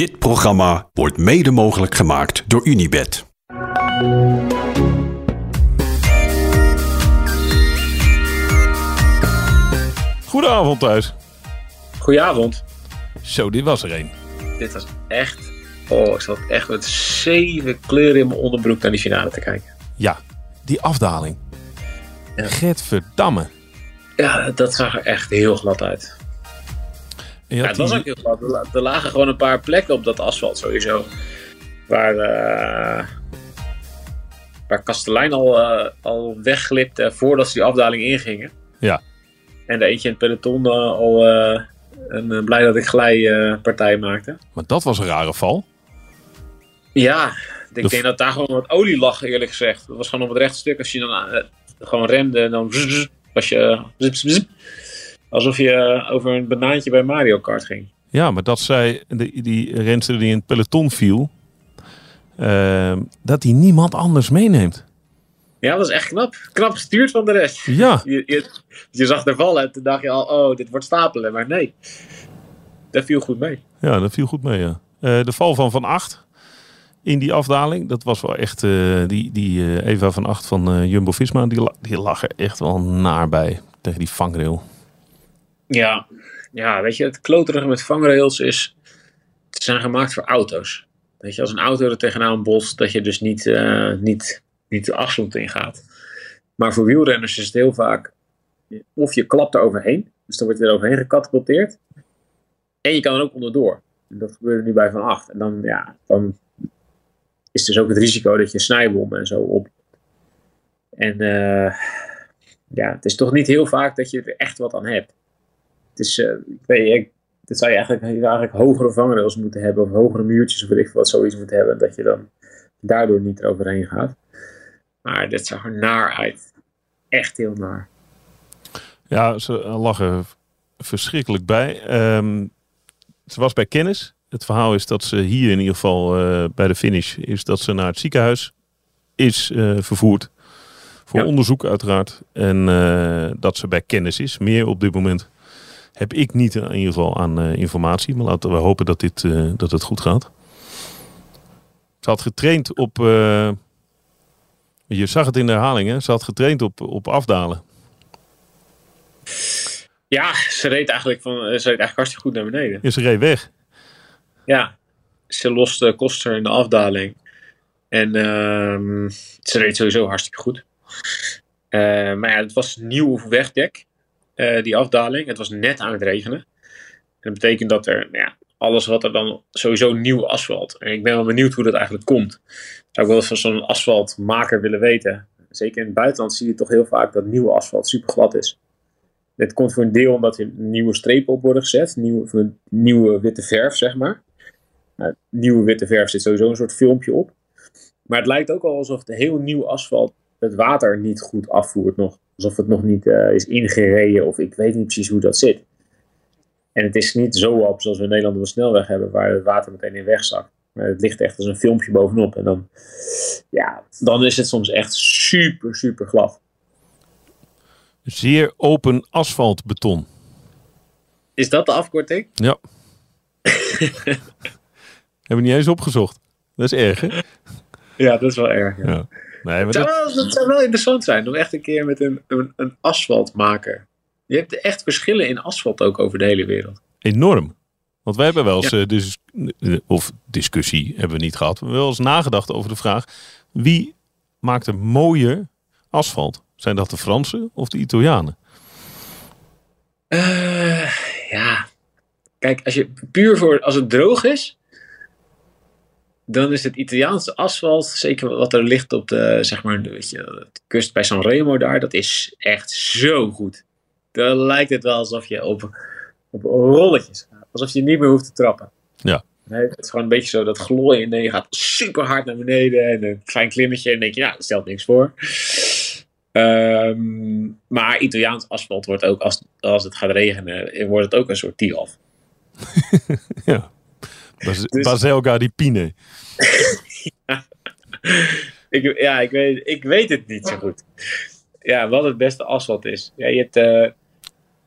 Dit programma wordt mede mogelijk gemaakt door Unibed. Goedenavond thuis. Goedenavond. Zo, dit was er een. Dit was echt... Oh, ik zat echt met zeven kleuren in mijn onderbroek naar die finale te kijken. Ja, die afdaling. Ja. Gert verdamme. Ja, dat zag er echt heel glad uit. En Ja, het was ook heel glad. Er la- lagen gewoon een paar plekken op dat asfalt sowieso. Waar, eh waar Kastelein al, eh, al wegglipte voordat ze die afdaling ingingen. Ja. En de eentje in het peloton eh, al een blij dat ik glijpartij maakte. Maar dat was een rare val. Ja, ik De denk dat daar gewoon wat olie lag, eerlijk gezegd. Dat was gewoon op het rechte stuk. Als je dan gewoon remde, dan was je... zip, zip, zip. Alsof je eh, over een banaantje bij Mario Kart ging. Ja, maar dat zei die, die renster die in het peloton viel. ehm, dat hij niemand anders meeneemt. Ja, dat is echt knap. Knap gestuurd van de rest. Ja, Je, je, je zag er vallen en toen dacht je al, oh, dit wordt stapelen. Maar nee, dat viel goed mee. ja dat viel goed mee. Ja. Eh, de val van Van Acht in die afdaling. Dat was wel echt. eh, die die Eva van Acht van eh, Jumbo Visma. Die, die lag er echt wel naar bij. Tegen die vangrail. Ja, ja weet je, het kloterige met vangrails is, ze zijn gemaakt voor auto's. Weet je, als een auto er tegenaan botst, dat je dus niet, eh, niet, niet de afstand ingaat. Maar voor wielrenners is het heel vaak, of je klapt er overheen, dus dan word je er overheen gecatapulteerd. En je kan er ook onderdoor. En dat gebeurde nu bij Van Acht. En dan, ja, dan is dus ook het risico dat je snijbom en zo op. En eh, ja, het is toch niet heel vaak dat je er echt wat aan hebt. Is, eh, ik weet, ik, dit zou je eigenlijk, je eigenlijk hogere vangrails moeten hebben, of hogere muurtjes, of weet ik wat zoiets moet hebben, dat je dan daardoor niet eroverheen gaat. Maar dit zag er naar uit. Echt heel naar. Ja, ze lag er verschrikkelijk bij. Ehm, ze was bij kennis. Het verhaal is dat ze hier in ieder geval eh, bij de finish is dat ze naar het ziekenhuis is eh, vervoerd. Voor Ja. onderzoek uiteraard. En eh, dat ze bij kennis is. Meer op dit moment heb ik niet in ieder geval aan eh, informatie. Maar laten we hopen dat, dit, eh, dat het goed gaat. Ze had getraind op... eh, je zag het in de herhaling, hè? Ze had getraind op, op afdalen. Ja, ze reed eigenlijk, van, eh, ze reed eigenlijk hartstikke goed naar beneden. Ja, ze reed weg. Ja, ze loste Koster in de afdaling. En ehm, ze reed sowieso hartstikke goed. Eh, maar ja, het was nieuw wegdek, eh, die afdaling. Het was net aan het regenen. En dat betekent dat er, nou ja, alles wat er dan sowieso nieuw asfalt. En ik ben wel benieuwd hoe dat eigenlijk komt. Zou ik wel eens van zo'n asfaltmaker willen weten. Zeker in het buitenland zie je toch heel vaak dat nieuwe asfalt super glad is. Dit komt voor een deel omdat er nieuwe strepen op worden gezet. Nieuwe, nieuwe witte verf, zeg maar. Nou, nieuwe witte verf zit sowieso een soort filmpje op. Maar het lijkt ook al alsof de heel nieuw asfalt het water niet goed afvoert nog. Alsof het nog niet eh, is ingereden of ik weet niet precies hoe dat zit. En het is niet zo op zoals we in Nederland op een snelweg hebben waar het water meteen in wegzakt. Maar het ligt echt als een filmpje bovenop. En dan, ja, dan is het soms echt super, super glad. Zeer open asfaltbeton. Is dat de afkorting? Ja. Hebben we niet eens opgezocht. Dat is erg, hè? Ja, dat is wel erg. Ja. Ja. Nee, maar Het zou, dat, zou wel interessant zijn om echt een keer met een, een, een asfaltmaker. Je hebt echt verschillen in asfalt ook over de hele wereld. enorm. Want wij hebben wel eens, dus, of discussie hebben we niet gehad, we hebben wel eens nagedacht over de vraag: wie maakt er mooier asfalt? Zijn dat de Fransen of de Italianen? Eh, ja, kijk, als, je puur voor, als het droog is, dan is het Italiaanse asfalt, zeker wat er ligt op de, zeg maar, weet je, de kust bij Sanremo daar, dat is echt zo goed. Dan lijkt het wel alsof je op, op rolletjes gaat. Alsof je niet meer hoeft te trappen. Ja. Nee, het is gewoon een beetje zo dat glooien. En je gaat super hard naar beneden. En een klein klimmetje. En dan denk je, nou, dat stelt niks voor. Ehm, maar Italiaans asfalt wordt ook, als, als het gaat regenen, wordt het ook een soort tiaf. Ja. Bas Dus- Baselga di Pine. Ik, ja, ik weet, ik weet het niet zo goed. Ja, wat het beste asfalt is. Ja, je hebt, eh,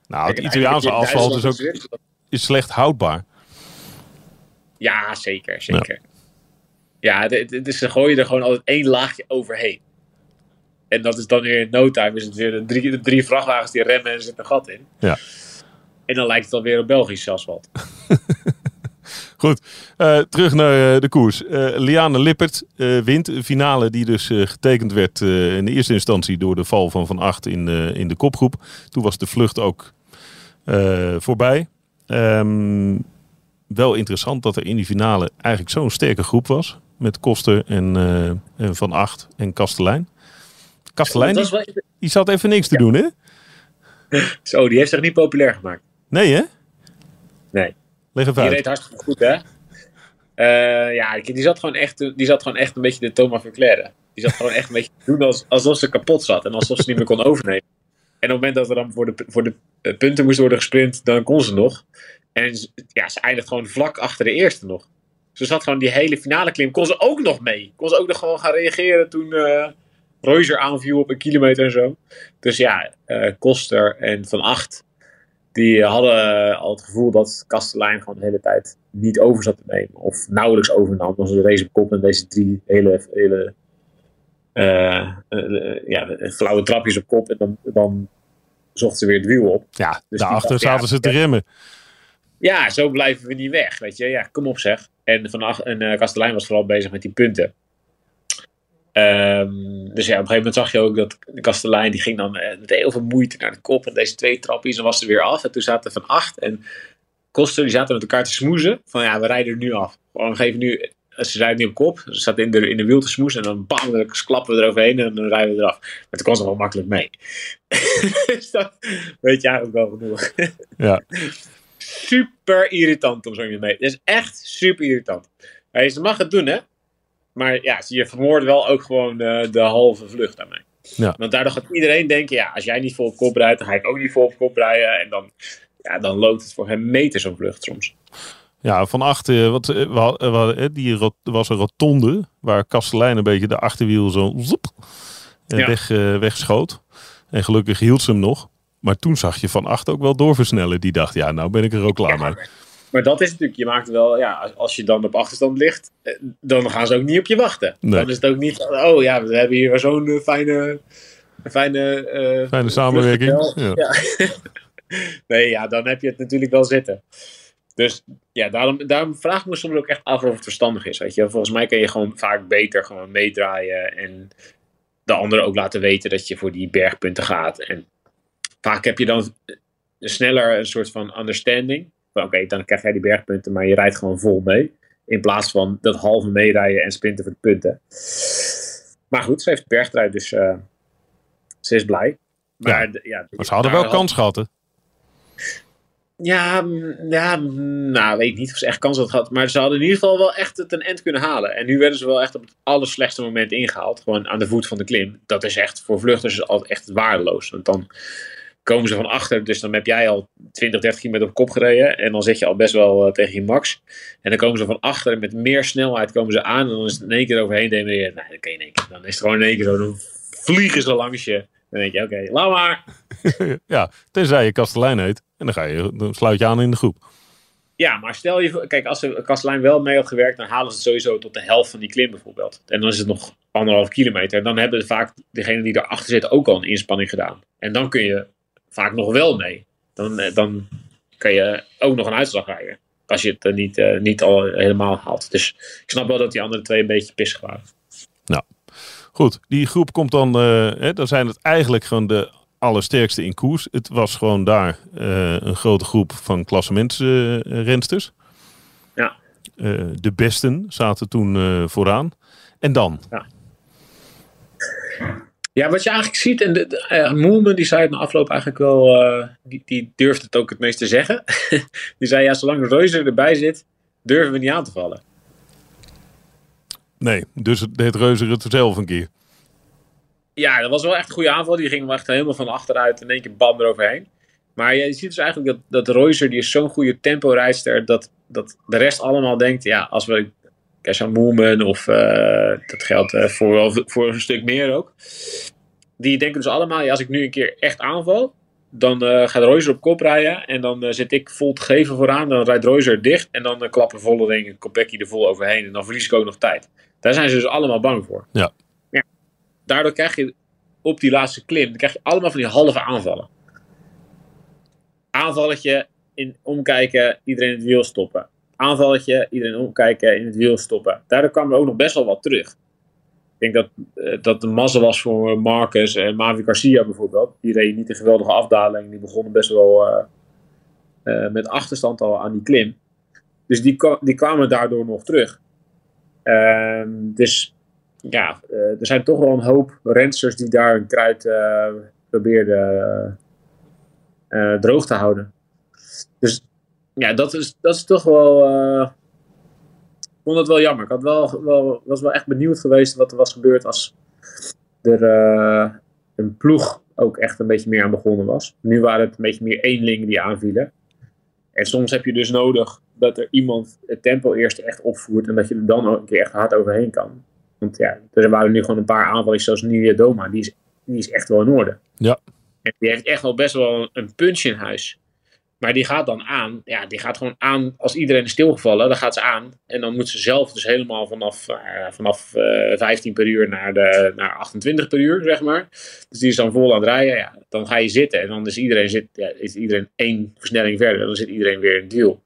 Nou, het Italiaanse asfalt is ook is slecht houdbaar. Ja, zeker, zeker. Ja, ja is, ze gooien er gewoon altijd één laagje overheen. En dat is dan weer in no time is het weer de drie, de drie vrachtwagens die remmen en er zit een gat in. Ja. En dan lijkt het alweer op Belgisch asfalt. Goed, uh, terug naar uh, de koers. Uh, Liane Lippert wint een finale die dus getekend werd in de eerste instantie door de val van Van Acht in, in de kopgroep. Toen was de vlucht ook voorbij. Um, wel interessant dat er in die finale eigenlijk zo'n sterke groep was. Met Koster en, en Van Acht en Kastelein. Kastelein, die, die zat even niks te doen, hè? Zo, die heeft zich niet populair gemaakt. Nee, hè? Nee. Leg even die reed hartstikke goed, hè? Uh, ja, die zat, gewoon echt, die zat gewoon echt een beetje de Thomas Verclaire. Die zat gewoon echt een beetje te doen als, alsof ze kapot zat. En alsof ze niet meer kon overnemen. En op het moment dat er dan voor de, voor de eh, punten moest worden gesprint, dan kon ze nog. En ja, ze eindigt gewoon vlak achter de eerste nog. Ze zat gewoon die hele finale klim, kon ze ook nog mee. Kon ze ook nog gewoon gaan reageren toen uh, Reuser aanviel op een kilometer en zo. Dus ja, uh, Koster en Van Acht die hadden al het gevoel dat Kastelein gewoon de hele tijd niet over zat te nemen. Of nauwelijks overnam. Dan ze race op kop en deze drie hele, hele uh, uh, ja, flauwe trapjes op kop. En dan, dan zocht ze weer het wiel op. Ja, dus daarachter dacht, zaten ja, ze te remmen. Ja, zo blijven we niet weg. Weet je, ja, kom op zeg. En, van, en uh, Kastelein was vooral bezig met die punten. Um, dus ja, op een gegeven moment zag je ook dat de kastelein die ging dan met heel veel moeite naar de kop. En deze twee trapjes, dan was ze weer af. En toen zaten van acht. En Koster, die zaten met elkaar te smoezen. Van ja, we rijden er nu af. Gewoon geven nu, ze rijden nu op kop. Ze zaten in de, in de wiel te smoezen. En dan bam, dan klappen we eroverheen en dan rijden we eraf. Maar toen kon ze wel makkelijk mee. dus dat weet je eigenlijk wel genoeg. ja. Super irritant om zo mee mee. Het is echt super irritant. Hey, ze mag het doen, hè? Maar ja, je vermoordt wel ook gewoon de, de halve vlucht daarmee. Ja. Want daardoor gaat iedereen denken, ja, als jij niet vol op kop rijdt, dan ga ik ook niet vol op kop rijden. En dan, ja, dan loopt het voor hem meter zo'n vlucht soms. Ja, van achter, wat, wat, die rot, was een rotonde waar Kastelein een beetje de achterwiel zo zoep, ja. weg, uh, wegschoot. En gelukkig hield ze hem nog. Maar toen zag je van acht ook wel doorversnellen. Die dacht, ja, nou ben ik er ook klaar mee. Maar dat is natuurlijk, je maakt wel, ja, als je dan op achterstand ligt, dan gaan ze ook niet op je wachten. Nee. Dan is het ook niet, oh ja, we hebben hier zo'n fijne, fijne, uh, fijne samenwerking. Ja. ja. nee, ja, dan heb je het natuurlijk wel zitten. Dus ja, daarom, daarom vraag ik me soms ook echt af of het verstandig is. Weet je? Volgens mij kan je gewoon vaak beter gewoon meedraaien en de anderen ook laten weten dat je voor die bergpunten gaat. En vaak heb je dan sneller een soort van understanding oké, okay, dan krijg jij die bergpunten, maar je rijdt gewoon vol mee. In plaats van dat halve meerijden en sprinten voor de punten. Maar goed, ze heeft bergtrui, dus uh, ze is blij. Maar, ja, ja, maar ze hadden wel kans gehad, hè? Ja, ja, nou, weet ik niet of ze echt kans had gehad. Maar ze hadden in ieder geval wel echt het een end kunnen halen. En nu werden ze wel echt op het allerslechtste moment ingehaald. Gewoon aan de voet van de klim. Dat is echt voor vluchters altijd echt waardeloos. Want dan komen ze van achter. Dus dan heb jij al 20, 30 kilometer op kop gereden. En dan zit je al best wel uh, tegen je max. En dan komen ze van achter en met meer snelheid komen ze aan. En dan is het in één keer overheen demereren. Nee, dat kan je in één keer. Dan is het gewoon in één keer zo. Dan vliegen ze langs je. Dan denk je, oké, okay, laat maar. ja, tenzij je kastelein heet. En dan, ga je, dan sluit je aan in de groep. Ja, maar stel je kijk, als de kastelein wel mee had gewerkt, dan halen ze het sowieso tot de helft van die klim bijvoorbeeld. En dan is het nog anderhalf kilometer. En dan hebben vaak degenen die erachter zitten ook al een inspanning gedaan. En dan kun je vaak nog wel mee. Dan, eh, dan kan je ook nog een uitslag rijden. Als je het niet, uh, niet al helemaal haalt. Dus ik snap wel dat die andere twee een beetje pissig waren. Nou, goed. Die groep komt dan. Uh, hè, dan zijn het eigenlijk gewoon de allersterkste in koers. Het was gewoon daar uh, een grote groep van klassementsrensters. ja. de besten zaten toen vooraan. En dan? Ja. Ja, wat je eigenlijk ziet, en de, uh, Moelman die zei het na afloop eigenlijk wel, uh, die, die durft het ook het meest te zeggen. die zei, ja, zolang Reuzer erbij zit, durven we niet aan te vallen. Nee, dus deed Reuzer het zelf een keer. Ja, dat was wel echt een goede aanval. Die ging wel echt helemaal van achteruit in één keer bam eroverheen. Maar je ziet dus eigenlijk dat, dat Reuzer, die is zo'n goede tempo-rijster, dat, dat de rest allemaal denkt, ja, als we Kesha Moemen of uh, dat geldt uh, voor, voor een stuk meer ook. Die denken dus allemaal, ja, als ik nu een keer echt aanval, Dan uh, gaat Reuser op kop rijden. En dan uh, zit ik vol te geven vooraan. Dan rijdt Reuser dicht. En dan uh, klappen Vollering en Kopecky er vol overheen. En dan verlies ik ook nog tijd. Daar zijn ze dus allemaal bang voor. Ja. ja. Daardoor krijg je op die laatste klim. Dan krijg je allemaal van die halve aanvallen. Aanvalletje in omkijken. Iedereen in het wiel stoppen. Aanvalletje. Iedereen omkijken. In het wiel stoppen. Daardoor kwam er ook nog best wel wat terug. Ik denk dat, uh, dat de mazzel was voor Marcus en Mavi Garcia bijvoorbeeld. Die reed niet een geweldige afdaling. Die begonnen best wel uh, met achterstand al aan die klim. Dus die, die kwamen daardoor nog terug. Ehm, dus ja, er zijn toch wel een hoop rensters die daar een kruid probeerden droog te houden. Dus ja, dat is, dat is toch wel ik vond het wel jammer. Ik had wel, wel, was wel echt benieuwd geweest wat er was gebeurd als er uh, een ploeg ook echt een beetje meer aan begonnen was. Nu waren het een beetje meer eenlingen die aanvielen. En soms heb je dus nodig dat er iemand het tempo eerst echt opvoert en dat je er dan ook een keer echt hard overheen kan. Want ja, er waren nu gewoon een paar aanvallers zoals Nidia Doma. Die is, die is echt wel in orde. Ja. En die heeft echt wel best wel een punch in huis. Maar die gaat dan aan. Ja, die gaat gewoon aan. Als iedereen is stilgevallen, dan gaat ze aan. En dan moet ze zelf dus helemaal vanaf, uh, vanaf uh, 15 per uur naar, de, naar 28 per uur, zeg maar. Dus die is dan vol aan het rijden. Ja, dan ga je zitten. En dan is iedereen, zit, ja, is iedereen één versnelling verder. En dan zit iedereen weer in het wiel.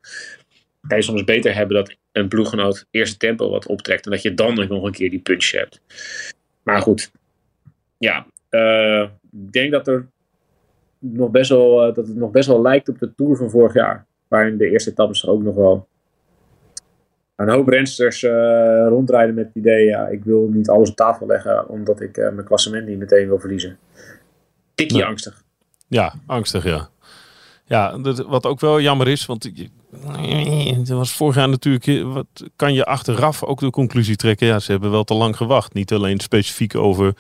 Kan je soms beter hebben dat een ploeggenoot eerst tempo wat optrekt. En dat je dan nog een keer die punch hebt. Maar goed. Ja, uh, ik denk dat er nog best wel, uh, dat het nog best wel lijkt op de Tour van vorig jaar. Waarin de eerste etappes er ook nog wel een hoop rensters uh, rondrijden met het idee, ja, ik wil niet alles op tafel leggen, omdat ik uh, mijn klassement niet meteen wil verliezen. Ja. angstig. Ja, angstig, ja. Ja, dat, wat ook wel jammer is, want je- er was vorig jaar natuurlijk, eh, wat kan je achteraf ook de conclusie trekken, ja, ze hebben wel te lang gewacht. Niet alleen specifiek over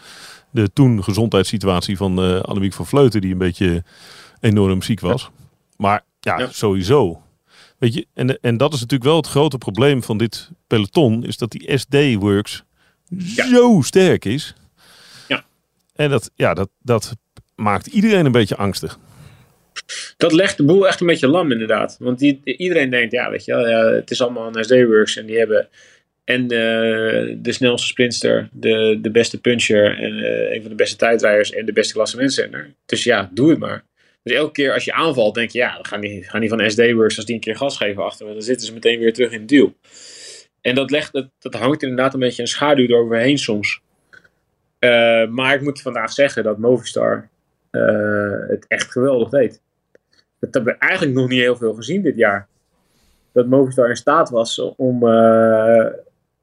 de toen gezondheidssituatie van eh Annemiek van Vleuten, die een beetje enorm ziek was. Maar ja, Ja. sowieso. Weet je, en, en dat is natuurlijk wel het grote probleem van dit peloton, is dat die SD-Works zo sterk is. Ja. En dat, ja, dat, dat maakt iedereen een beetje angstig. Dat legt de boel echt een beetje lam, inderdaad. Want die, iedereen denkt, ja, weet je wel, het is allemaal een SD-Works en die hebben en eh, de snelste sprinter, de, de beste puncher en eh, een van de beste tijdrijders en de beste klassementzender. Dus ja, doe het maar. Dus elke keer als je aanvalt, denk je, ja, dan gaan die, gaan die van SD-Works, als die een keer gas geven achter, me, dan zitten ze meteen weer terug in het duel. En dat, legt, dat, dat hangt inderdaad een beetje een schaduw eroverheen soms. Eh, maar ik moet vandaag zeggen dat Movistar het echt geweldig deed. Dat hebben we eigenlijk nog niet heel veel gezien dit jaar. Dat Movistar in staat was om,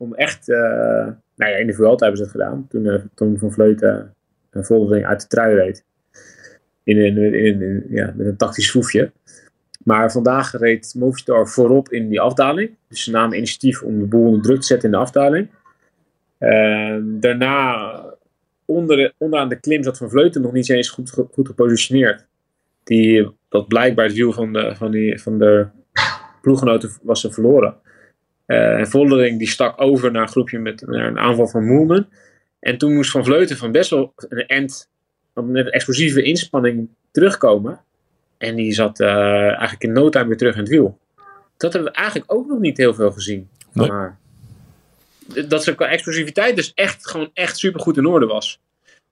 om echt... eh, nou ja, in de Vuelta hebben ze het gedaan. Toen, eh, toen Van Vleuten een Voldering uit de trui reed. In, ja, met een tactisch foefje. Maar vandaag reed Movistar voorop in die afdaling. Dus ze namen initiatief om de boel onder druk te zetten in de afdaling. Ehm, daarna, onder de, onderaan de klim, zat Van Vleuten nog niet eens goed, goed gepositioneerd. Die, dat blijkbaar het wiel van de, van die, van de ploeggenoten was ze verloren. Eh, en Voldering die stak over naar een groepje met naar een aanval van Moelman. En toen moest Van Vleuten van best wel een end met een explosieve inspanning terugkomen. En die zat eh, eigenlijk in no time weer terug in het wiel. Dat hebben we eigenlijk ook nog niet heel veel gezien van Nee. haar. Dat ze qua explosiviteit dus echt gewoon echt super goed in orde was.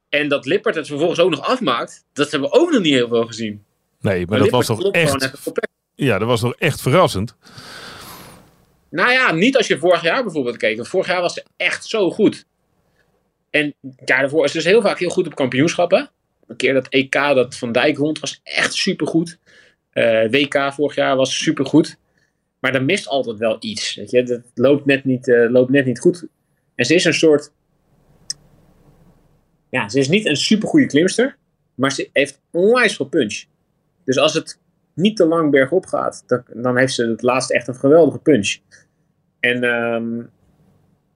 En dat Lippert het vervolgens ook nog afmaakt, dat hebben we ook nog niet heel veel gezien. Nee, maar dat was toch echt, ja, dat was toch echt verrassend. Nou ja, niet als je vorig jaar bijvoorbeeld keek. Want vorig jaar was ze echt zo goed. En jaar daarvoor is ze dus heel vaak heel goed op kampioenschappen. Een keer dat EK dat Van Dijk won, was echt supergoed. Eh WK vorig jaar was supergoed. Maar er mist altijd wel iets. Je? Dat loopt net, niet, eh, loopt net niet goed. En ze is een soort... Ja, ze is niet een supergoeie klimster. Maar ze heeft onwijs veel punch. Dus als het niet te lang bergop gaat, dan heeft ze het laatste echt een geweldige punch. En ehm,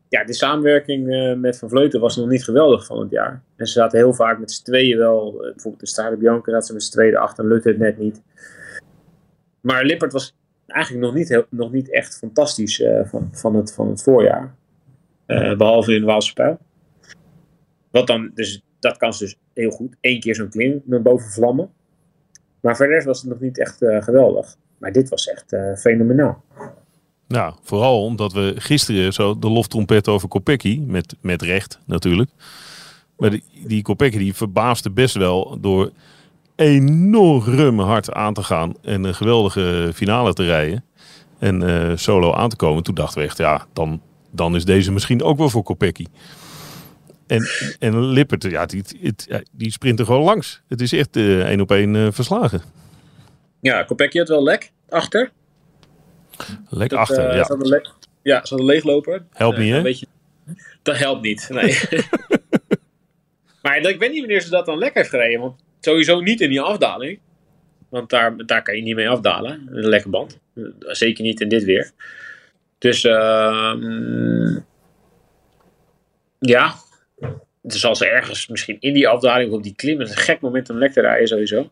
ja, de samenwerking eh, met Van Vleuten was nog niet geweldig van het jaar. En ze zaten heel vaak met z'n tweeën wel. eh, bijvoorbeeld de Strade Bianca zat ze met z'n tweeën erachter en het net niet. Maar Lippert was eigenlijk nog niet, heel, nog niet echt fantastisch eh, van, van, het, van het voorjaar. Eh, behalve in de Waalse. Wat dan, dus dat kan ze dus heel goed. Eén keer zo'n klim naar boven vlammen. Maar verder was het nog niet echt geweldig. Maar dit was echt fenomenaal. Nou, vooral omdat we gisteren zo de loftrompet over Kopecky, met, met recht natuurlijk. Maar die, die Kopecky die verbaasde best wel door enorm hard aan te gaan en een geweldige finale te rijden. En uh, solo aan te komen. Toen dachten we echt, ja, dan, dan is deze misschien ook wel voor Kopecky. En, en Lippert, ja, die, die sprint er gewoon langs. Het is echt uh, één op één uh, verslagen. Ja, Kopecky had wel lek achter. Lek dat, achter, ja. Ze le ja, ze hadden leeglopen. Helpt niet, hè? Beetje... Dat helpt niet, nee. maar ik weet niet wanneer ze dat dan lek heeft gereden. Want sowieso niet in die afdaling. Want daar, daar kan je niet mee afdalen. Een lekke band. Zeker niet in dit weer. Dus uh, ja, dus als ze ergens misschien in die afdaling of op die klim, is een gek moment om lek te rijden sowieso.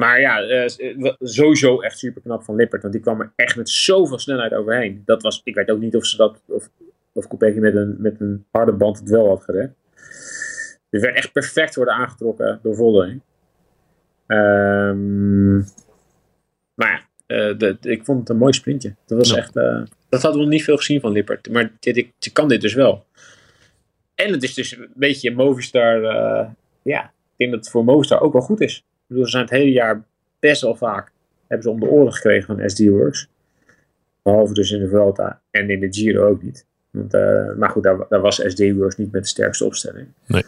Maar ja, uh, sowieso echt super knap van Lippert. Want die kwam er echt met zoveel snelheid overheen. Dat was, ik weet ook niet of ze dat, of, of Kopecky met een, met een harde band het wel had gered. Die werd echt perfect worden aangetrokken door Voldering. Um, maar ja, uh, de, ik vond het een mooi sprintje. Dat was echt, uh, dat hadden we nog niet veel gezien van Lippert. Maar dit, ik, kan dit dus wel. En het is dus een beetje Movistar. Ja, ik denk dat het voor Movistar ook wel goed is. Bedoel, ze zijn het hele jaar best wel vaak. Hebben ze om de oren gekregen van SD Works. Behalve dus in de Vuelta en in de Giro ook niet. Want, uh, maar goed, daar, daar was SD Works niet met de sterkste opstelling. Nee.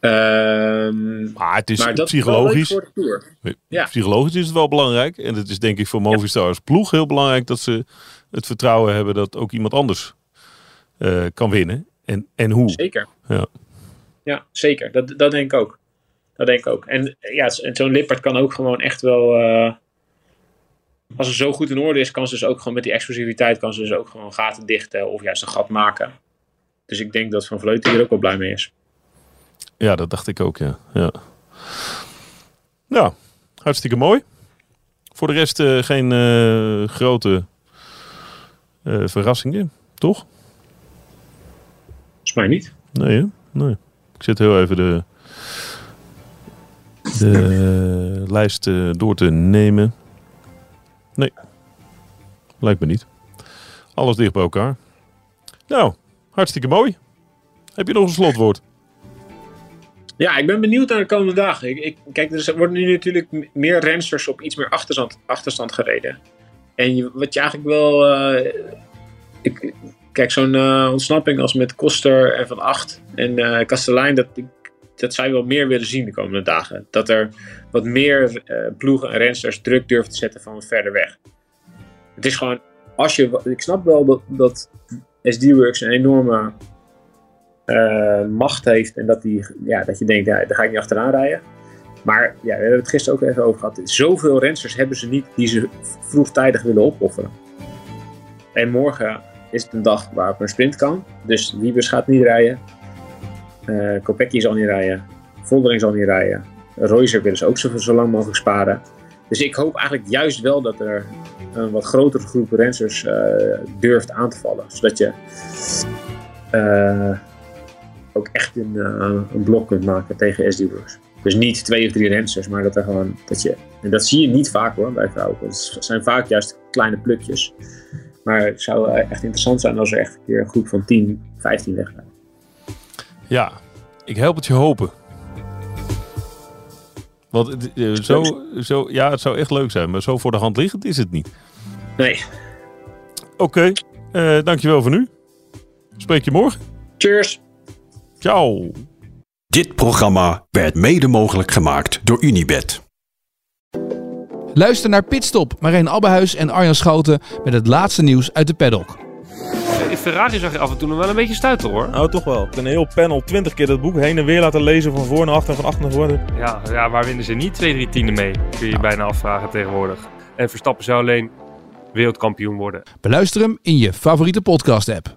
Um, maar het is maar psychologisch. Is ja. Psychologisch is het wel belangrijk. En het is denk ik voor Movistar als ploeg heel belangrijk dat ze het vertrouwen hebben dat ook iemand anders uh, kan winnen. En, en hoe? Zeker. Ja, ja zeker. Dat, dat denk ik ook. Dat denk ik ook. En ja, zo'n Lippert kan ook gewoon echt wel. Uh, als het zo goed in orde is, kan ze dus ook gewoon met die explosiviteit kan ze dus ook gewoon gaten dichten of juist een gat maken. Dus ik denk dat Van Vleuten hier ook wel blij mee is. Ja, dat dacht ik ook, ja. Ja, nou, hartstikke mooi. Voor de rest uh, geen uh, grote uh, verrassingen, toch? Volgens mij niet. Nee, hè? nee. Ik zit heel even de, de lijst door te nemen. Nee, lijkt me niet. Alles dicht bij elkaar. Nou, hartstikke mooi. Heb je nog een slotwoord? Ja, ik ben benieuwd naar de komende dagen. Ik, ik, kijk, er worden nu natuurlijk meer rensters op iets meer achterstand, achterstand gereden. En je, wat je eigenlijk wel. Uh, ik, kijk, zo'n uh, ontsnapping als met Koster en Van Acht en uh, Kastelein, dat, dat zou je wel meer willen zien de komende dagen. Dat er wat meer ploegen en rensters druk durven te zetten van verder weg. Het is gewoon, als je. Ik snap wel dat, SD-Works een enorme uh, macht heeft en dat, die, ja, dat je denkt, ja, daar ga ik niet achteraan rijden. Maar ja, we hebben het gisteren ook even over gehad. Zoveel rensters hebben ze niet die ze vroegtijdig willen opofferen. En morgen is het een dag waarop een sprint kan. Dus Wiebers gaat niet rijden. Uh, Kopecky zal niet rijden. Voldering zal niet rijden. Reuser willen ze ook zo, zo lang mogelijk sparen. Dus ik hoop eigenlijk juist wel dat er een wat grotere groep rensters uh, durft aan te vallen. Zodat je uh, ook echt een, een blok kunt maken tegen SD-Works. Dus niet twee of drie rensters, maar dat er gewoon, dat je, en dat zie je niet vaak hoor bij vrouwen. Het zijn vaak juist kleine plukjes. Maar het zou echt interessant zijn als er echt een keer een groep van 10, 15 weggaan. Ja, ik help het je hopen. Want uh, zo, zo, ja, het zou echt leuk zijn, maar zo voor de hand liggend is het niet. Nee. Oké, okay, uh, dankjewel voor nu. Spreek je morgen. Cheers. Ciao. Dit programma werd mede mogelijk gemaakt door Unibed. Luister naar Pitstop, Marijn Abbehuis en Arjan Schouten met het laatste nieuws uit de paddock. In Ferrari zag je af en toe nog wel een beetje stuiten hoor. Nou, toch wel. Een heel panel 20 keer dat boek heen en weer laten lezen van voor naar achter en van achter naar voren. Ja, ja waar winnen ze niet twee, drie tienden mee? Kun je je bijna afvragen tegenwoordig. En Verstappen zou alleen wereldkampioen worden. Beluister hem in je favoriete podcast app.